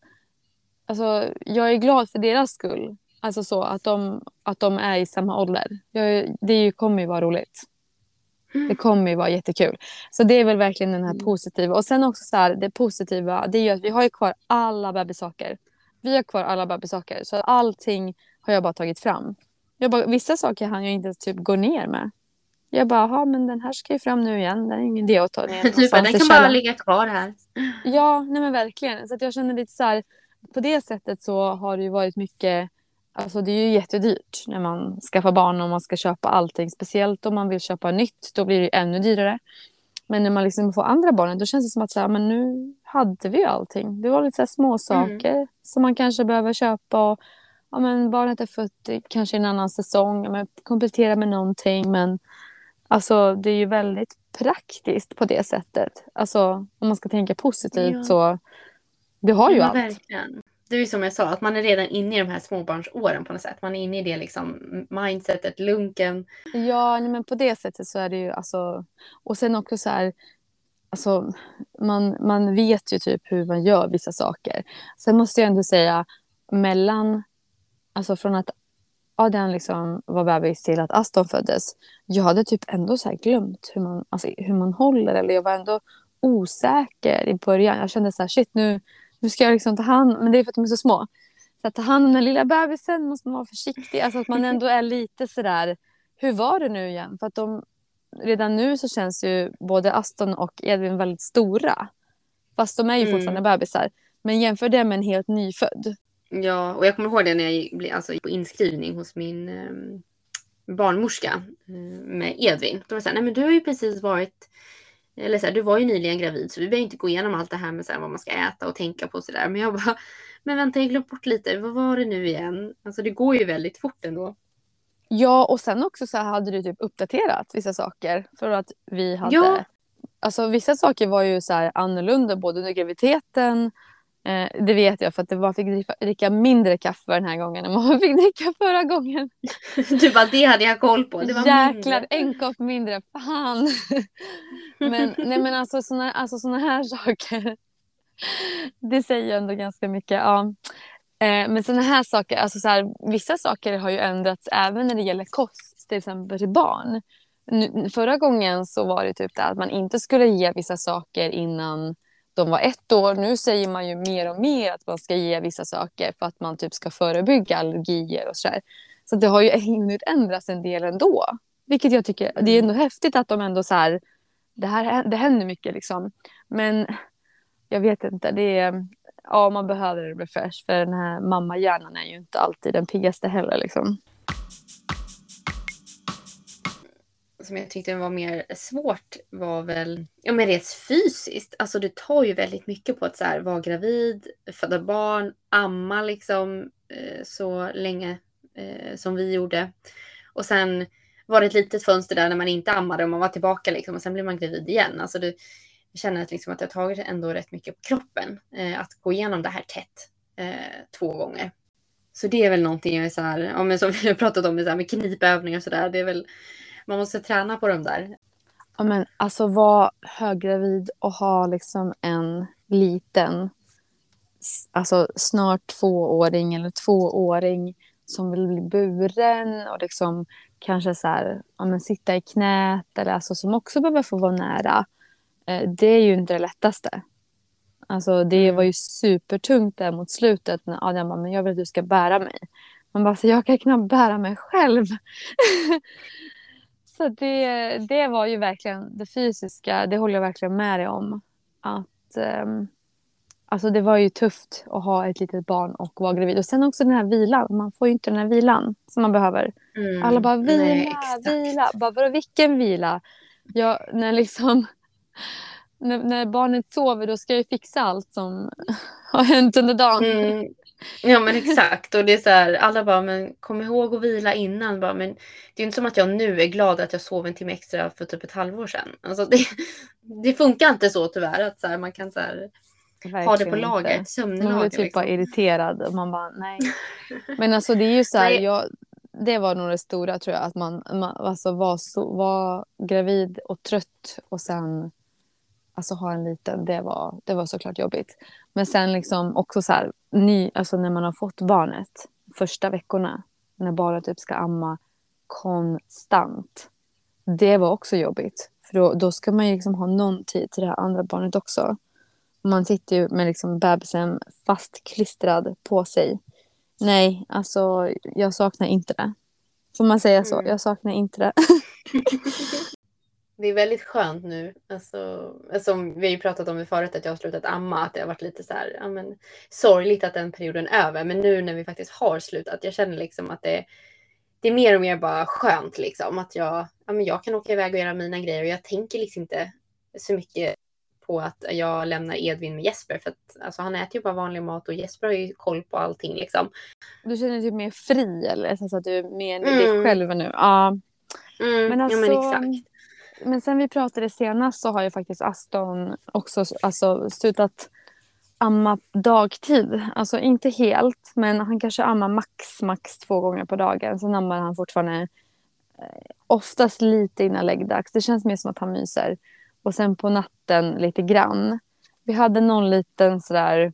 Speaker 2: alltså, jag är glad för deras skull. Alltså så att de, att de är i samma ålder. Jag, det ju, kommer ju vara roligt. Det kommer ju vara jättekul. Så det är väl verkligen den här
Speaker 1: Mm.
Speaker 2: positiva. Och sen också så här, det positiva, det är ju att vi har ju kvar alla bebissaker. Vi har kvar alla bebissaker. Så allting har jag bara tagit fram. Jag bara, vissa saker han jag inte ens typ gå ner med. Jag bara, ja men den här ska ju fram nu igen. Den är ingen idé att ta ner
Speaker 1: Typ,
Speaker 2: någonstans
Speaker 1: den
Speaker 2: i
Speaker 1: kan bara ligga kvar här.
Speaker 2: Ja, nej men verkligen. Så jag känner lite så här, på det sättet så har det ju varit mycket, alltså det är ju jättedyrt när man skaffar barn och man ska köpa allting. Speciellt om man vill köpa nytt, då blir det ännu dyrare. Men när man liksom får andra barnen, då känns det som att så här, men nu hade vi ju allting. Det var lite så små saker som man kanske behöver köpa. Och, ja, men barnet är fött i kanske en annan säsong, ja, men komplettera med någonting. Men alltså, det är ju väldigt praktiskt på det sättet. Alltså, om man ska tänka positivt
Speaker 1: Ja.
Speaker 2: så det har ju
Speaker 1: Ja,
Speaker 2: allt.
Speaker 1: verkligen. Det är ju som jag sa, att man är redan inne i de här småbarnsåren på något sätt. Man är inne i det liksom mindsetet, lunken.
Speaker 2: Ja, nej, men på det sättet så är det ju alltså... Och sen också så här... Alltså, man, man vet ju typ hur man gör vissa saker. Sen måste jag ändå säga, mellan... Alltså från att Adrian liksom var bebis till att Aston föddes. Jag hade typ ändå så här glömt hur man, alltså, hur man håller. Eller jag var ändå osäker i början. Jag kände så här, shit nu, nu ska jag liksom ta hand Men det är för att de är så små. Så att ta hand om den lilla bebisen måste man vara försiktig. Alltså att man ändå är lite sådär, hur var det nu igen? För att de, redan nu så känns ju både Aston och Edvin väldigt stora. Fast de är ju
Speaker 1: Mm.
Speaker 2: fortfarande bebisar. Men jämför det med en helt nyfödd.
Speaker 1: Ja, och jag kommer ihåg det när jag blev alltså, på inskrivning hos min eh, barnmorska eh, med Edvin. Då var det så här, nej men du har ju precis varit, eller så här, du var ju nyligen gravid så vi behöver inte gå igenom allt det här med så här, vad man ska äta och tänka på och sådär. Men jag bara, men vänta jag glömde bort lite, vad var det nu igen? Alltså det går ju väldigt fort ändå.
Speaker 2: Ja, och sen också så hade du typ uppdaterat vissa saker. För att vi hade...
Speaker 1: Ja.
Speaker 2: Alltså vissa saker var ju så här annorlunda både under graviditeten. Eh, det vet jag för att det var, fick dricka, mindre kaffe den här gången än man fick dricka förra gången.
Speaker 1: Du bara, det hade jag koll på. Det var
Speaker 2: Jäklar,
Speaker 1: mindre.
Speaker 2: en kopp mindre. Fan! men, nej, men alltså såna, alltså såna här saker. Det säger ju ändå ganska mycket. Ja. Eh, men såna här saker, alltså så här, vissa saker har ju ändrats även när det gäller kost, till exempel till barn. nu, förra gången så var det typ det att man inte skulle ge vissa saker innan de var ett år. Nu säger man ju mer och mer att man ska ge vissa saker för att man typ ska förebygga allergier och sådär. Så det har ju hunnit ändras en del ändå. Vilket jag tycker, det är ändå häftigt att de ändå så här, det här det händer mycket liksom. Men jag vet inte, det är, ja man behöver en refresh för den här mammahjärnan är ju inte alltid den piggaste heller liksom
Speaker 1: som jag tyckte var mer svårt var väl ja, men rent fysiskt. Alltså det tar ju väldigt mycket på att så här, vara gravid, föda barn, amma liksom eh, så länge eh, som vi gjorde. Och sen var det ett litet fönster där när man inte ammade och man var tillbaka liksom och sen blev man gravid igen. Alltså det, jag känner att, liksom att det har tagit ändå rätt mycket på kroppen eh, att gå igenom det här tätt eh, två gånger. Så det är väl någonting jag är så här, ja, men som vi har pratat om med, så här, med knipövningar och så där. Det är väl man måste träna på de där.
Speaker 2: Ja, men alltså vara höggravid och ha liksom en liten, alltså snart tvååring eller tvååring som vill bli buren och liksom kanske så här, ja, men sitta i knät eller alltså som också behöver få vara nära. Eh, det är ju inte det lättaste. Alltså det mm. var ju supertungt där mot slutet när Adrian bara, men jag vill att du ska bära mig. Man bara, så jag kan knappt bära mig själv. Så det, det var ju verkligen det fysiska, det håller jag verkligen med dig om. Att, um, alltså det var ju tufft att ha ett litet barn och vara gravid. Och sen också den här vilan, man får ju inte den här vilan som man behöver. Mm, Alla bara vila, nej, vila. Bara, vadå, vilken vila? Ja, när liksom när, när, barnet sover då ska jag fixa allt som har hänt under dagen. Mm.
Speaker 1: Ja men exakt och det är så här, alla bara men kom ihåg att vila innan bara, men det är inte som att jag nu är glad att jag sov en timme extra för typ ett halvår sedan. Alltså det, det funkar inte så tyvärr att så här, man kan så här, ha det på lager, ett sömnlager.
Speaker 2: Man blir typ liksom. bara irriterad och man bara nej. Men alltså det är ju så här, jag, det var nog det stora tror jag att man, man alltså var, så, var gravid och trött och sen alltså ha en liten, det var, det var såklart jobbigt. Men sen liksom också så här, ny, alltså när man har fått barnet, första veckorna, när barnet typ ska amma konstant. Det var också jobbigt. För då, då ska man ju liksom ha någon tid till det här andra barnet också. Man sitter ju med liksom bebisen fastklistrad på sig. Nej, alltså jag saknar inte det. Får man säga så? Mm. Jag saknar inte det.
Speaker 1: det är väldigt skönt nu. Alltså, som vi har ju pratat om förut att jag har slutat amma. Att det har varit lite så här, ja, men, sorgligt att den perioden är över. Men nu när vi faktiskt har slutat. Jag känner liksom att det, det är mer och mer bara skönt liksom. Att jag, ja, men jag kan åka iväg och göra mina grejer. Och jag tänker liksom inte så mycket på att jag lämnar Edvin med Jesper. För att alltså, han äter ju bara vanlig mat och Jesper har ju koll på allting liksom.
Speaker 2: Du känner dig typ mer fri eller? Så att du är mer mm. dig själv nu? Ja.
Speaker 1: Mm, men, alltså, ja, men alltså, exakt
Speaker 2: men sen vi pratade senast så har ju faktiskt Aston också alltså, slutat amma dagtid. Alltså inte helt, men han kanske ammar max, max två gånger på dagen. Sen ammar han fortfarande eh, oftast lite innan läggdags. Det känns mer som att han myser. Och sen på natten lite grann. Vi hade någon liten sådär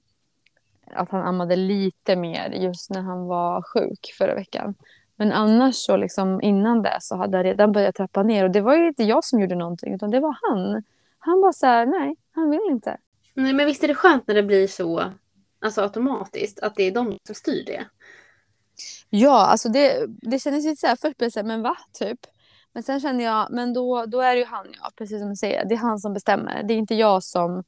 Speaker 2: att han ammade lite mer just när han var sjuk förra veckan. Men annars så liksom innan det så hade jag redan börjat trappa ner och det var ju inte jag som gjorde någonting utan det var han. Han bara så här, nej, han vill inte.
Speaker 1: Nej, men visst är det skönt när det blir så alltså automatiskt att det är de som styr det?
Speaker 2: Ja, alltså det, det kändes lite så här, först blev jag så här, men va, typ. Men sen kände jag, men då, då är det ju han, ja, precis som du säger. Det är han som bestämmer. Det är inte jag som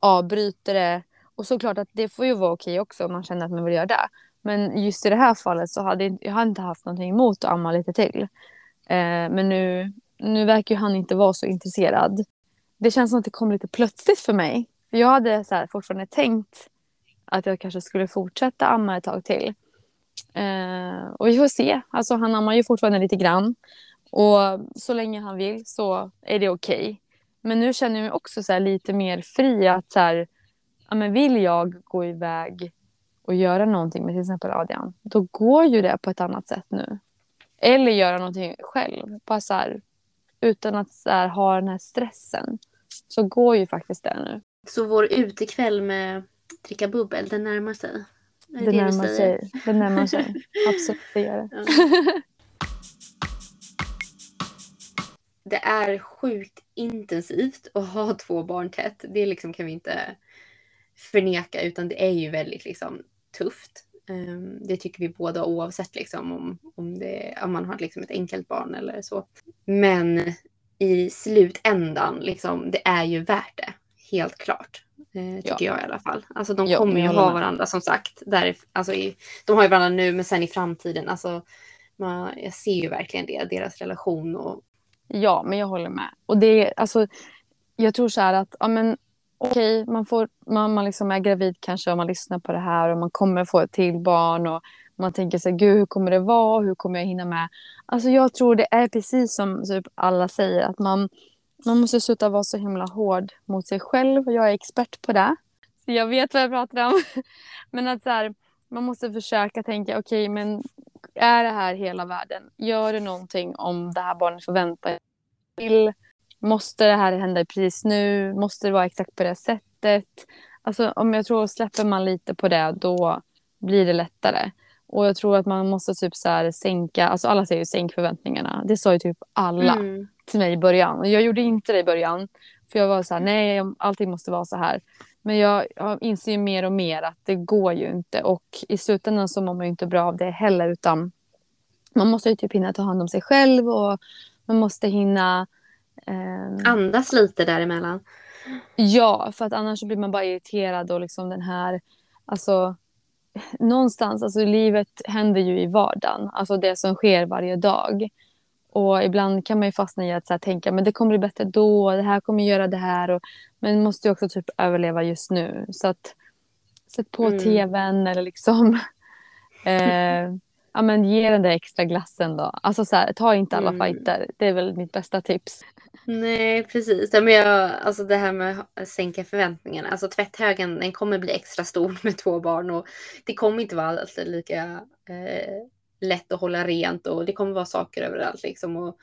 Speaker 2: avbryter det. Och såklart att det får ju vara okej också om man känner att man vill göra det. Men just i det här fallet så hade jag hade inte haft någonting emot att amma lite till. Eh, men nu, nu verkar ju han inte vara så intresserad. Det känns som att det kom lite plötsligt för mig. För jag hade så här, fortfarande tänkt att jag kanske skulle fortsätta amma ett tag till. Eh, och vi får se. Alltså han ammar ju fortfarande lite grann. Och så länge han vill så är det okej. Okay. Men nu känner jag mig också så lite mer fri att så här, ja, men vill jag gå iväg och göra någonting med till exempel Adrian, då går ju det på ett annat sätt nu. Eller göra någonting själv, bara så här, utan att så här, ha den här stressen. Så går ju faktiskt det nu.
Speaker 1: Så vår utekväll med dricka bubbel, den närmar sig?
Speaker 2: Det, det närmar sig. Det närmar sig. Absolut, det gör det. Ja.
Speaker 1: det är sjukt intensivt att ha två barn tätt. Det liksom kan vi inte förneka utan det är ju väldigt liksom tufft. Um, det tycker vi båda oavsett liksom om, om, det, om man har liksom ett enkelt barn eller så. Men i slutändan, liksom, det är ju värt det. Helt klart. Eh, tycker ja. jag i alla fall. Alltså de ja, kommer ju ha varandra som sagt. Där, alltså, i, de har ju varandra nu men sen i framtiden. Alltså, man, jag ser ju verkligen det, deras relation. Och...
Speaker 2: Ja, men jag håller med. Och det alltså, jag tror så här att, ja men okej, okay, man, får, man, man liksom är gravid kanske om man lyssnar på det här och man kommer få ett till barn och man tänker sig, gud hur kommer det vara, hur kommer jag hinna med? Alltså jag tror det är precis som typ alla säger, att man, man måste sluta vara så himla hård mot sig själv. och Jag är expert på det. Så jag vet vad jag pratar om. Men att så här, man måste försöka tänka, okej okay, men är det här hela världen? Gör det någonting om det här barnet får vänta? Måste det här hända precis nu? Måste det vara exakt på det sättet? Alltså om jag tror släpper man lite på det då blir det lättare. Och jag tror att man måste typ så här sänka, alltså alla säger ju sänk förväntningarna. Det sa ju typ alla mm. till mig i början. Jag gjorde inte det i början. För jag var så här, nej allting måste vara så här. Men jag, jag inser ju mer och mer att det går ju inte. Och i slutändan så mår man ju inte bra av det heller. Utan man måste ju typ hinna ta hand om sig själv och man måste hinna...
Speaker 1: Eh... Andas lite däremellan.
Speaker 2: Ja, för att annars blir man bara irriterad och liksom den här... Alltså, någonstans, alltså livet händer ju i vardagen. Alltså det som sker varje dag. Och ibland kan man ju fastna i att så här, tänka men det kommer bli bättre då, det här kommer göra det här. Och, men måste ju också typ överleva just nu. Så att sätt på mm. tvn eller liksom eh, ja, men ge den där extra glassen då. Alltså så här, ta inte alla mm. fighter. Det är väl mitt bästa tips.
Speaker 1: Nej, precis. men jag, alltså det här med att sänka förväntningarna. Alltså tvätthögen den kommer bli extra stor med två barn och det kommer inte vara alltid lika eh, lätt att hålla rent och det kommer vara saker överallt liksom. Och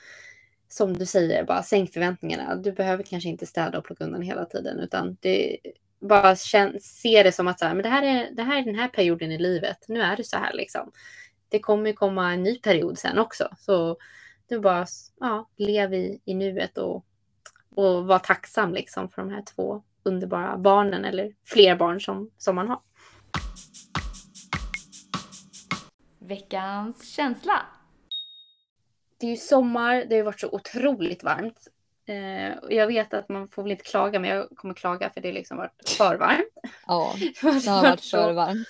Speaker 1: som du säger, bara sänk förväntningarna. Du behöver kanske inte städa och plocka undan hela tiden utan det bara känn, se det som att så här, men det här, är, det här är den här perioden i livet. Nu är det så här liksom. Det kommer komma en ny period sen också. Så du bara ja, lev i, i nuet och, och var tacksam liksom för de här två underbara barnen eller fler barn som, som man har.
Speaker 3: Veckans känsla.
Speaker 1: Det är ju sommar, det har varit så otroligt varmt. Eh, jag vet att man får väl inte klaga, men jag kommer klaga för det har liksom varit för varmt.
Speaker 2: Ja, det har varit för varmt.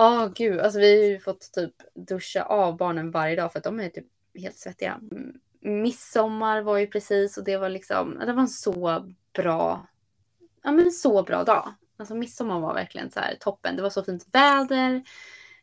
Speaker 1: Ja, oh, gud. Alltså vi har ju fått typ duscha av barnen varje dag för att de är typ helt svettiga. Mm, midsommar var ju precis och det var liksom, det var en så bra, ja men en så bra dag. Alltså midsommar var verkligen så här toppen. Det var så fint väder.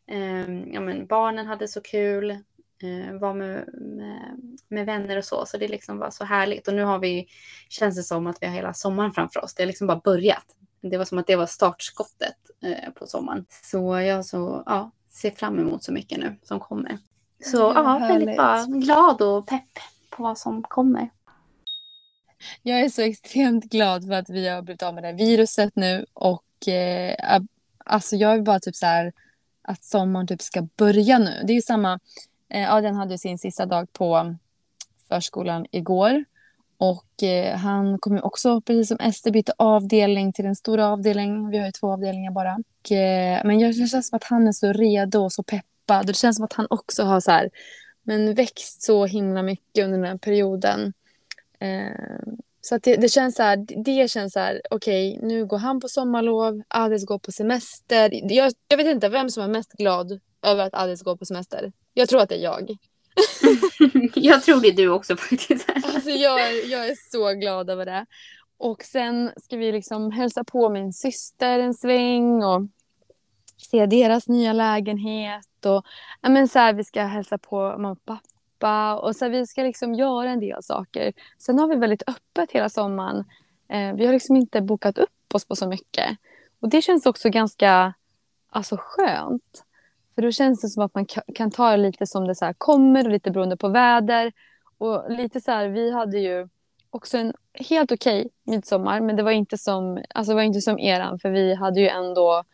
Speaker 1: Eh, ja men barnen hade så kul. Eh, var med, med, med, vänner och så. Så det liksom var så härligt. Och nu har vi, känns det som att vi har hela sommaren framför oss. Det har liksom bara börjat. Det var som att det var startskottet eh, på sommaren. Så jag så, ja, ser fram emot så mycket nu som kommer. Så ja, ja väldigt bra. Glad och pepp på vad som kommer.
Speaker 2: Jag är så extremt glad för att vi har blivit av med det här viruset nu och eh, alltså jag vill bara typ så här att sommaren typ ska börja nu. Det är ju samma, eh, Adrian hade sin sista dag på förskolan igår och eh, han kommer också, precis som Ester, byta avdelning till en stor avdelning. Vi har ju två avdelningar bara. Och, eh, men jag, det känns som att han är så redo och så peppad. Det känns som att han också har så här, men växt så himla mycket under den här perioden. Eh, så att det, det, känns så här, det känns så här, okej, okay, nu går han på sommarlov, Adis går på semester. Jag, jag vet inte vem som är mest glad över att Adis går på semester. Jag tror att det är jag.
Speaker 1: jag tror det är du också faktiskt.
Speaker 2: alltså jag, jag är så glad över det. Och sen ska vi liksom hälsa på min syster en sväng och se deras nya lägenhet. Och, ja, men så här, vi ska hälsa på mamma och pappa. Och så här, vi ska liksom göra en del saker. Sen har vi väldigt öppet hela sommaren. Eh, vi har liksom inte bokat upp oss på så mycket. Och det känns också ganska alltså, skönt. För då känns det som att man kan ta det lite som det så kommer och lite beroende på väder. Och lite så här, vi hade ju också en helt okej okay midsommar men det var inte som, alltså det var inte som eran för vi hade ju ändå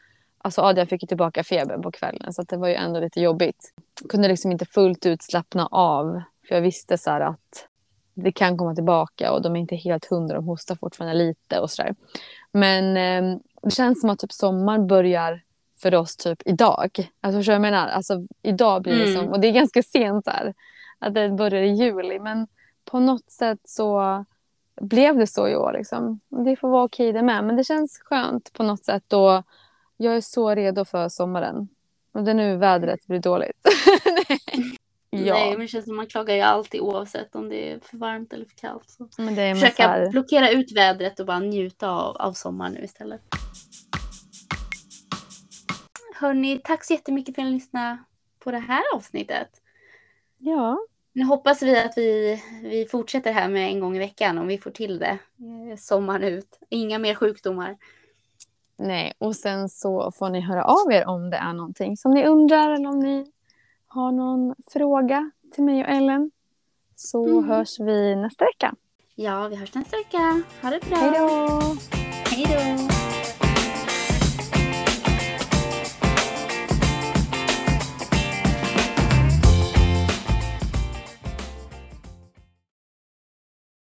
Speaker 2: Alltså Adrian fick ju tillbaka febern på kvällen så det var ju ändå lite jobbigt. Jag kunde liksom inte fullt ut slappna av. För jag visste så att det kan komma tillbaka och de är inte helt hundra, de hostar fortfarande lite och sådär. Men eh, det känns som att typ sommaren börjar för oss typ idag. Alltså förstår jag menar? Alltså idag blir det
Speaker 1: Mm.
Speaker 2: som, och det är ganska sent här, att det börjar i juli. Men på något sätt så blev det så i år liksom. Det får vara okej det med. Men det känns skönt på något sätt och jag är så redo för sommaren. Och det är nu vädret blir dåligt. ja,
Speaker 1: Nej, men det känns som man klagar ju alltid oavsett om det är för varmt eller för kallt. Så.
Speaker 2: men det är
Speaker 1: Försöka
Speaker 2: här,
Speaker 1: blockera ut vädret och bara njuta av, av sommaren nu istället. Hörni, tack så jättemycket för att ni lyssnade på det här avsnittet.
Speaker 2: ja,
Speaker 1: Nu hoppas vi att vi, vi fortsätter här med en gång i veckan om vi får till det. Eh, Sommaren ut. Inga mer sjukdomar.
Speaker 2: nej. Och sen så får ni höra av er om det är någonting som ni undrar eller om ni har någon fråga till mig och Ellen. Så
Speaker 1: Mm.
Speaker 2: hörs vi nästa vecka.
Speaker 1: Ja, vi hörs nästa vecka. Ha det bra.
Speaker 2: Hej då!
Speaker 1: Hej då.